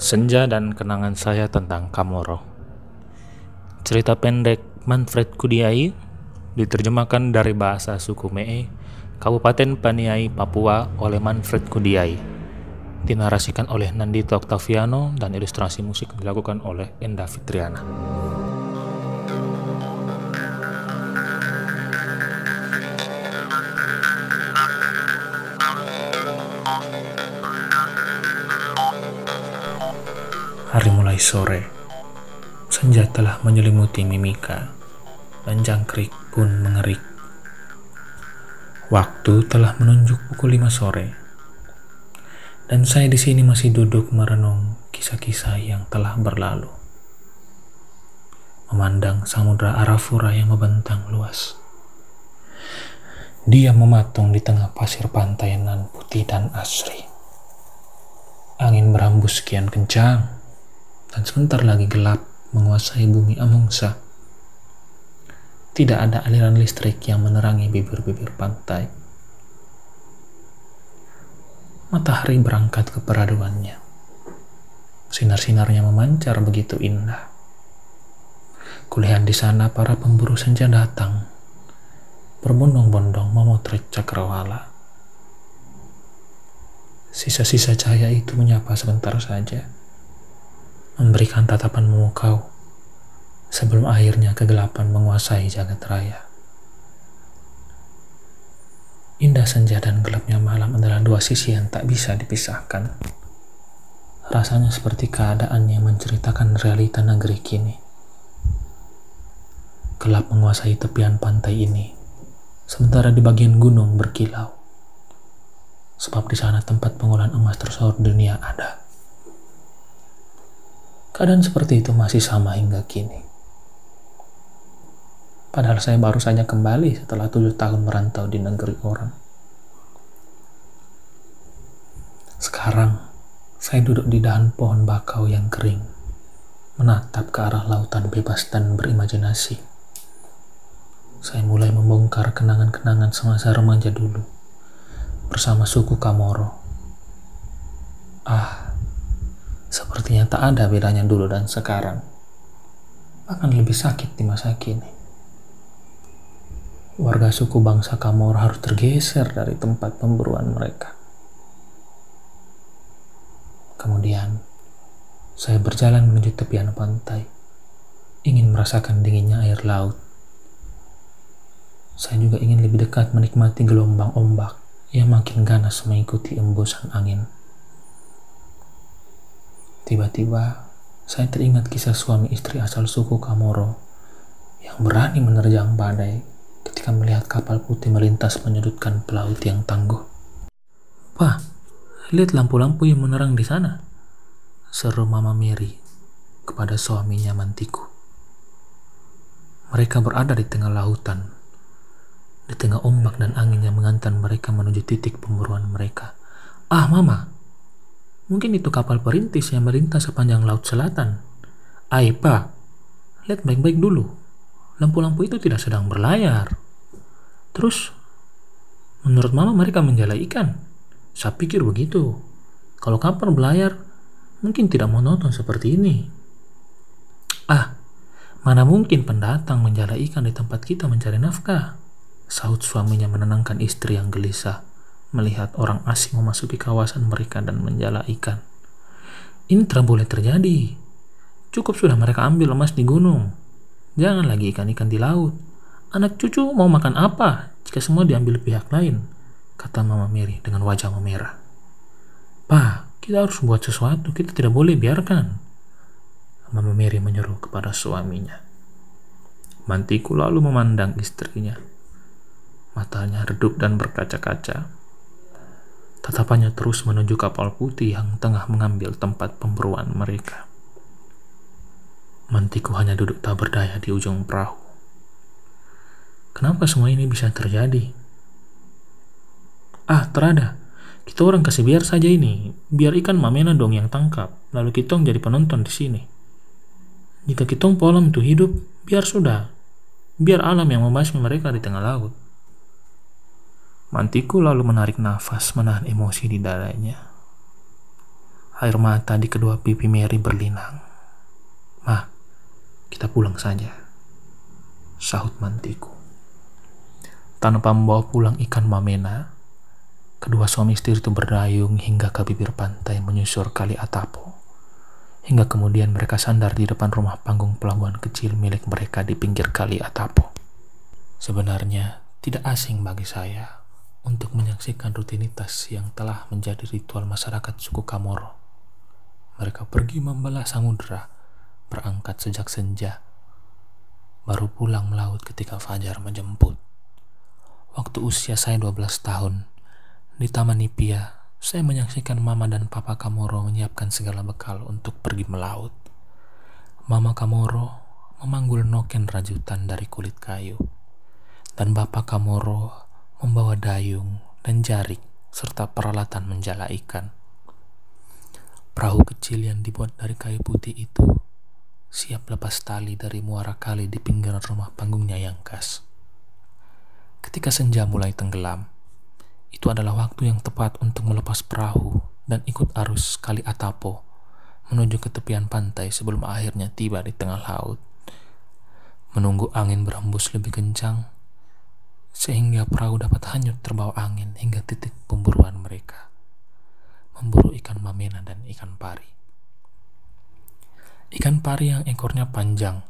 Senja dan kenangan saya tentang Kamoro. Cerita pendek Manfred Kudiai diterjemahkan dari bahasa suku Mee, Kabupaten Paniai, Papua oleh Manfred Kudiai. Dinarasikan oleh Nandito Octaviano dan ilustrasi musik dilakukan oleh Enda Fitriana. Hari mulai sore. Senja telah menyelimuti Mimika, dan jangkrik pun mengerik. Waktu telah menunjuk pukul lima sore, dan saya di sini masih duduk merenung kisah-kisah yang telah berlalu. Memandang samudra Arafura yang membentang luas. Dia mematung di tengah pasir pantai nan putih dan asri. Angin berhembus sekian kencang dan sebentar lagi gelap menguasai bumi Amungsa. Tidak ada aliran listrik yang menerangi bibir-bibir pantai. Matahari berangkat ke peraduannya. Sinar-sinarnya memancar begitu indah. Kulihat di sana para pemburu senja datang, berbondong-bondong memotret cakrawala. Sisa-sisa cahaya itu menyapa sebentar saja memberikan tatapan memukau sebelum akhirnya kegelapan menguasai jagat raya. Indah senja dan gelapnya malam adalah dua sisi yang tak bisa dipisahkan. Rasanya seperti keadaan yang menceritakan realita negeri kini. Gelap menguasai tepian pantai ini, sementara di bagian gunung berkilau. Sebab di sana tempat pengolahan emas tersor dunia ada. Keadaan seperti itu masih sama hingga kini. Padahal saya baru saja kembali setelah tujuh tahun merantau di negeri orang. Sekarang, saya duduk di dahan pohon bakau yang kering, menatap ke arah lautan bebas dan berimajinasi. Saya mulai membongkar kenangan-kenangan semasa remaja dulu, bersama suku Kamoro. Ah, Sepertinya tak ada bedanya dulu dan sekarang. Bahkan lebih sakit di masa kini. Warga suku bangsa Kamor harus tergeser dari tempat pemburuan mereka. Kemudian, saya berjalan menuju tepian pantai, ingin merasakan dinginnya air laut. Saya juga ingin lebih dekat menikmati gelombang ombak yang makin ganas mengikuti embusan angin. Tiba-tiba, saya teringat kisah suami istri asal suku Kamoro yang berani menerjang badai ketika melihat kapal putih melintas menyudutkan pelaut yang tangguh. Pak, lihat lampu-lampu yang menerang di sana. Seru Mama Mary kepada suaminya Mantiku. Mereka berada di tengah lautan, di tengah ombak dan angin yang mengantar mereka menuju titik pemburuan mereka. Ah, Mama, Mungkin itu kapal perintis yang melintas sepanjang laut selatan. Aipa, lihat baik-baik dulu. Lampu-lampu itu tidak sedang berlayar. Terus, menurut mama mereka menjala ikan. Saya pikir begitu. Kalau kapal berlayar, mungkin tidak monoton seperti ini. Ah, mana mungkin pendatang menjala ikan di tempat kita mencari nafkah? Saud suaminya menenangkan istri yang gelisah melihat orang asing memasuki kawasan mereka dan menjala ikan. Ini tidak boleh terjadi. Cukup sudah mereka ambil emas di gunung. Jangan lagi ikan-ikan di laut. Anak cucu mau makan apa jika semua diambil pihak lain? Kata Mama Mary dengan wajah memerah. Pak, kita harus buat sesuatu. Kita tidak boleh biarkan. Mama Mary menyeru kepada suaminya. Mantiku lalu memandang istrinya. Matanya redup dan berkaca-kaca. Tatapannya terus menuju kapal putih yang tengah mengambil tempat pemburuan mereka. Mantiku hanya duduk tak berdaya di ujung perahu. Kenapa semua ini bisa terjadi? Ah, terada. Kita orang kasih biar saja ini. Biar ikan mamena dong yang tangkap. Lalu kita jadi penonton di sini. Jika kita pola itu hidup, biar sudah. Biar alam yang membasmi mereka di tengah laut. Mantiku lalu menarik nafas menahan emosi di dadanya. Air mata di kedua pipi Mary berlinang. Mah, kita pulang saja. Sahut mantiku. Tanpa membawa pulang ikan mamena, kedua suami istri itu berdayung hingga ke bibir pantai menyusur kali Atapo. Hingga kemudian mereka sandar di depan rumah panggung pelabuhan kecil milik mereka di pinggir kali Atapo. Sebenarnya tidak asing bagi saya untuk menyaksikan rutinitas yang telah menjadi ritual masyarakat suku Kamoro mereka pergi membelah samudera, berangkat sejak senja, baru pulang melaut ketika fajar menjemput. Waktu usia saya 12 tahun, di Taman Nipia, saya menyaksikan Mama dan Papa Kamoro menyiapkan segala bekal untuk pergi melaut. Mama Kamoro memanggul noken rajutan dari kulit kayu, dan Bapak Kamoro membawa dayung dan jarik serta peralatan menjala ikan. Perahu kecil yang dibuat dari kayu putih itu siap lepas tali dari muara kali di pinggiran rumah panggungnya yang khas. Ketika senja mulai tenggelam, itu adalah waktu yang tepat untuk melepas perahu dan ikut arus kali Atapo menuju ke tepian pantai sebelum akhirnya tiba di tengah laut. Menunggu angin berhembus lebih kencang, sehingga perahu dapat hanyut terbawa angin hingga titik pemburuan mereka memburu ikan mamena dan ikan pari. Ikan pari yang ekornya panjang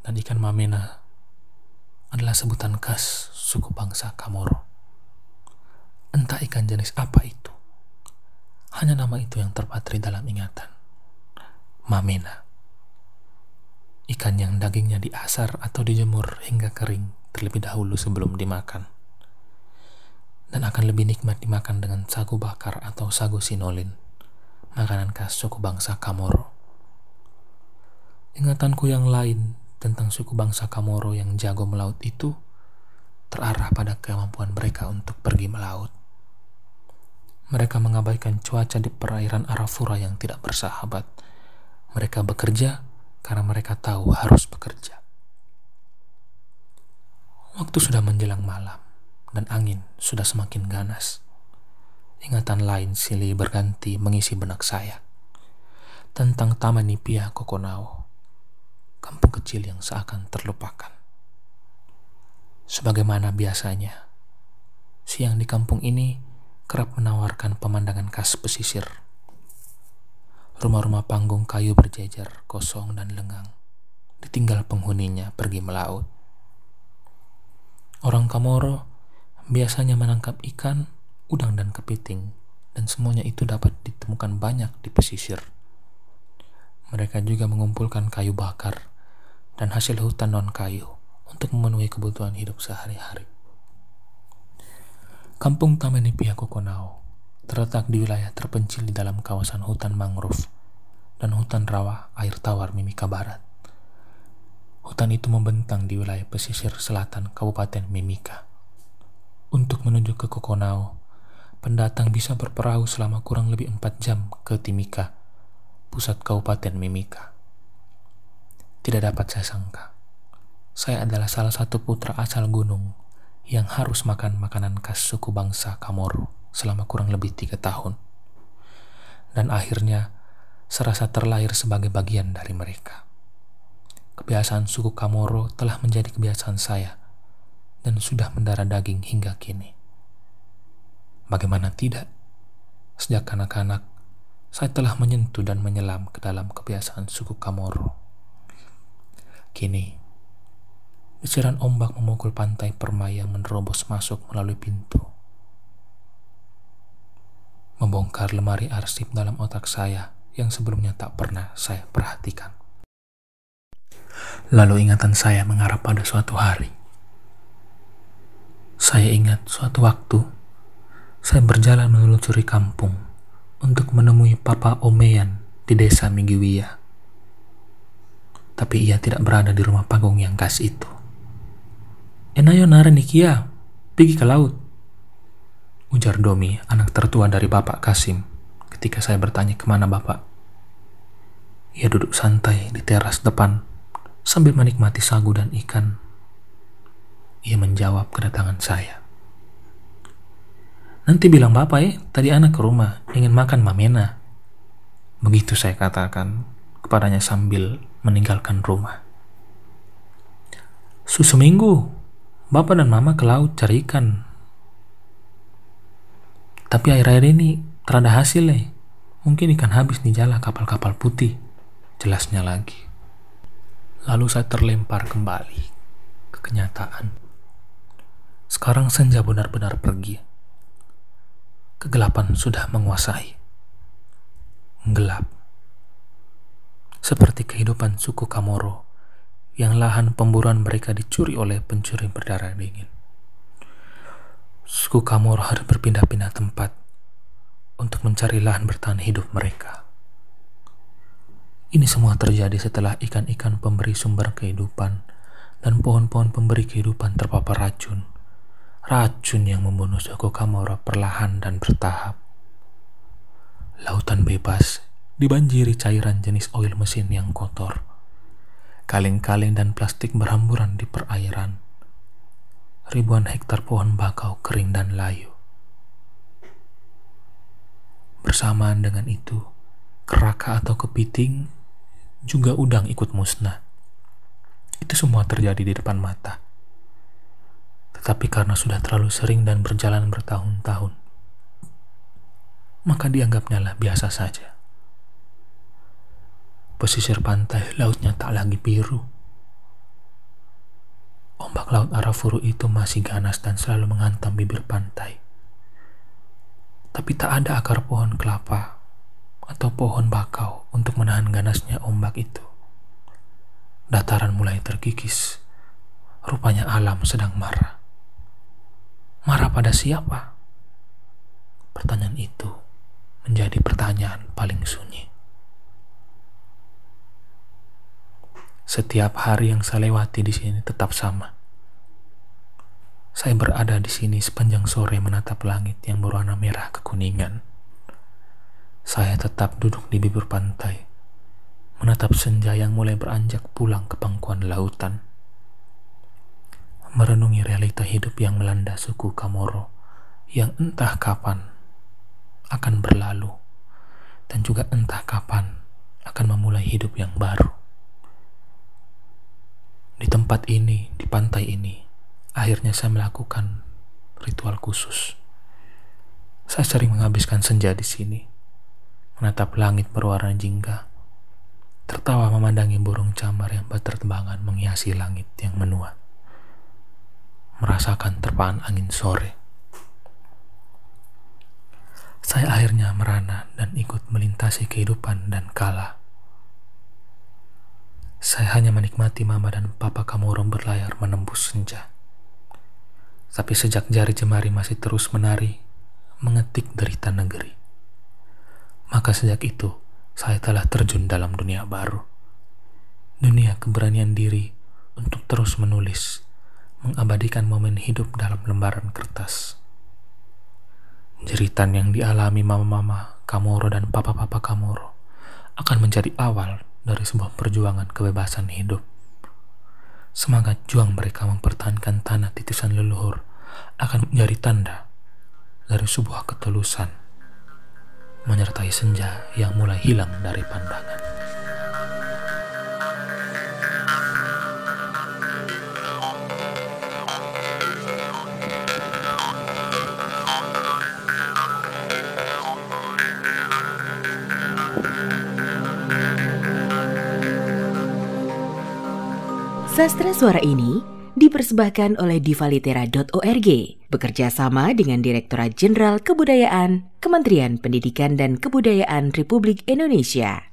dan ikan mamena adalah sebutan khas suku bangsa Kamoro. Entah ikan jenis apa itu, hanya nama itu yang terpatri dalam ingatan. Mamena. Ikan yang dagingnya diasar atau dijemur hingga kering terlebih dahulu sebelum dimakan dan akan lebih nikmat dimakan dengan sagu bakar atau sagu sinolin, makanan khas suku bangsa Kamoro. Ingatanku yang lain tentang suku bangsa Kamoro yang jago melaut itu terarah pada kemampuan mereka untuk pergi melaut. Mereka mengabaikan cuaca di perairan Arafura yang tidak bersahabat. Mereka bekerja karena mereka tahu harus bekerja. Waktu sudah menjelang malam dan angin sudah semakin ganas. Ingatan lain silih berganti mengisi benak saya tentang Taman Nipia Kokonao, kampung kecil yang seakan terlupakan. Sebagaimana biasanya, siang di kampung ini kerap menawarkan pemandangan khas pesisir. Rumah-rumah panggung kayu berjejer, kosong dan lengang, ditinggal penghuninya pergi melaut. Orang Kamoro biasanya menangkap ikan, udang, dan kepiting, dan semuanya itu dapat ditemukan banyak di pesisir. Mereka juga mengumpulkan kayu bakar dan hasil hutan non-kayu untuk memenuhi kebutuhan hidup sehari-hari. Kampung Tamanipia Kokonau terletak di wilayah terpencil di dalam kawasan hutan mangrove dan hutan rawa air tawar Mimika Barat. Hutan itu membentang di wilayah pesisir selatan Kabupaten Mimika. Untuk menuju ke Kokonau, pendatang bisa berperahu selama kurang lebih empat jam ke Timika, pusat Kabupaten Mimika. Tidak dapat saya sangka, saya adalah salah satu putra asal gunung yang harus makan makanan khas suku bangsa Kamoro selama kurang lebih tiga tahun. Dan akhirnya, serasa terlahir sebagai bagian dari mereka. Kebiasaan suku Kamoro telah menjadi kebiasaan saya dan sudah mendarah daging hingga kini. Bagaimana tidak? Sejak kanak-kanak, saya telah menyentuh dan menyelam ke dalam kebiasaan suku Kamoro. Kini, desiran ombak memukul pantai permai yang menerobos masuk melalui pintu. Membongkar lemari arsip dalam otak saya yang sebelumnya tak pernah saya perhatikan. Lalu ingatan saya mengarah pada suatu hari saya ingat suatu waktu saya berjalan menelusuri kampung untuk menemui Papa Omeyan di desa Migiwia. Tapi ia tidak berada di rumah panggung yang khas itu. Enayo nikia, pergi ke laut. Ujar Domi, anak tertua dari Bapak Kasim, ketika saya bertanya ke mana Bapak. Ia duduk santai di teras depan sambil menikmati sagu dan ikan ia menjawab kedatangan saya. Nanti bilang bapak ya, tadi anak ke rumah, ingin makan mamena. Begitu saya katakan kepadanya sambil meninggalkan rumah. Susu minggu, Bapak dan Mama ke laut cari ikan. Tapi air-air ini terada hasil nih. Mungkin ikan habis di jala kapal-kapal putih. Jelasnya lagi. Lalu saya terlempar kembali ke kenyataan. Sekarang senja benar-benar pergi. Kegelapan sudah menguasai. Gelap. Seperti kehidupan suku Kamoro yang lahan pemburuan mereka dicuri oleh pencuri berdarah dingin. Suku Kamoro harus berpindah-pindah tempat untuk mencari lahan bertahan hidup mereka. Ini semua terjadi setelah ikan-ikan pemberi sumber kehidupan dan pohon-pohon pemberi kehidupan terpapar racun. Racun yang membunuh suku Kamoro perlahan dan bertahap. Lautan bebas dibanjiri cairan jenis oil mesin yang kotor. Kaleng-kaleng dan plastik berhamburan di perairan. Ribuan hektar pohon bakau kering dan layu. Bersamaan dengan itu, keraka atau kepiting juga udang ikut musnah. Itu semua terjadi di depan mata. Tetapi karena sudah terlalu sering dan berjalan bertahun-tahun, maka dianggapnya lah biasa saja. Pesisir pantai lautnya tak lagi biru. Ombak laut Arafuru itu masih ganas dan selalu menghantam bibir pantai. Tapi tak ada akar pohon kelapa atau pohon bakau untuk menahan ganasnya ombak itu. Dataran mulai terkikis. Rupanya alam sedang marah. Marah pada siapa? Pertanyaan itu menjadi pertanyaan paling sunyi. Setiap hari yang saya lewati di sini tetap sama. Saya berada di sini sepanjang sore menatap langit yang berwarna merah kekuningan. Saya tetap duduk di bibir pantai, menatap senja yang mulai beranjak pulang ke pangkuan lautan. Merenungi realita hidup yang melanda suku Kamoro yang entah kapan akan berlalu dan juga entah kapan akan memulai hidup yang baru. Di tempat ini, di pantai ini, akhirnya saya melakukan ritual khusus. Saya sering menghabiskan senja di sini, menatap langit berwarna jingga, tertawa memandangi burung camar yang berterbangan menghiasi langit yang menua, merasakan terpaan angin sore. Saya akhirnya merana dan ikut melintasi kehidupan dan kalah saya hanya menikmati mama dan papa kamu orang berlayar menembus senja. Tapi sejak jari jemari masih terus menari, mengetik derita negeri. Maka sejak itu, saya telah terjun dalam dunia baru. Dunia keberanian diri untuk terus menulis, mengabadikan momen hidup dalam lembaran kertas. Jeritan yang dialami mama-mama Kamoro dan papa-papa Kamoro akan menjadi awal dari sebuah perjuangan kebebasan hidup. Semangat juang mereka mempertahankan tanah titisan leluhur akan menjadi tanda dari sebuah ketulusan menyertai senja yang mulai hilang dari pandangan. Sastra suara ini dipersembahkan oleh divalitera.org bekerja sama dengan Direktorat Jenderal Kebudayaan Kementerian Pendidikan dan Kebudayaan Republik Indonesia.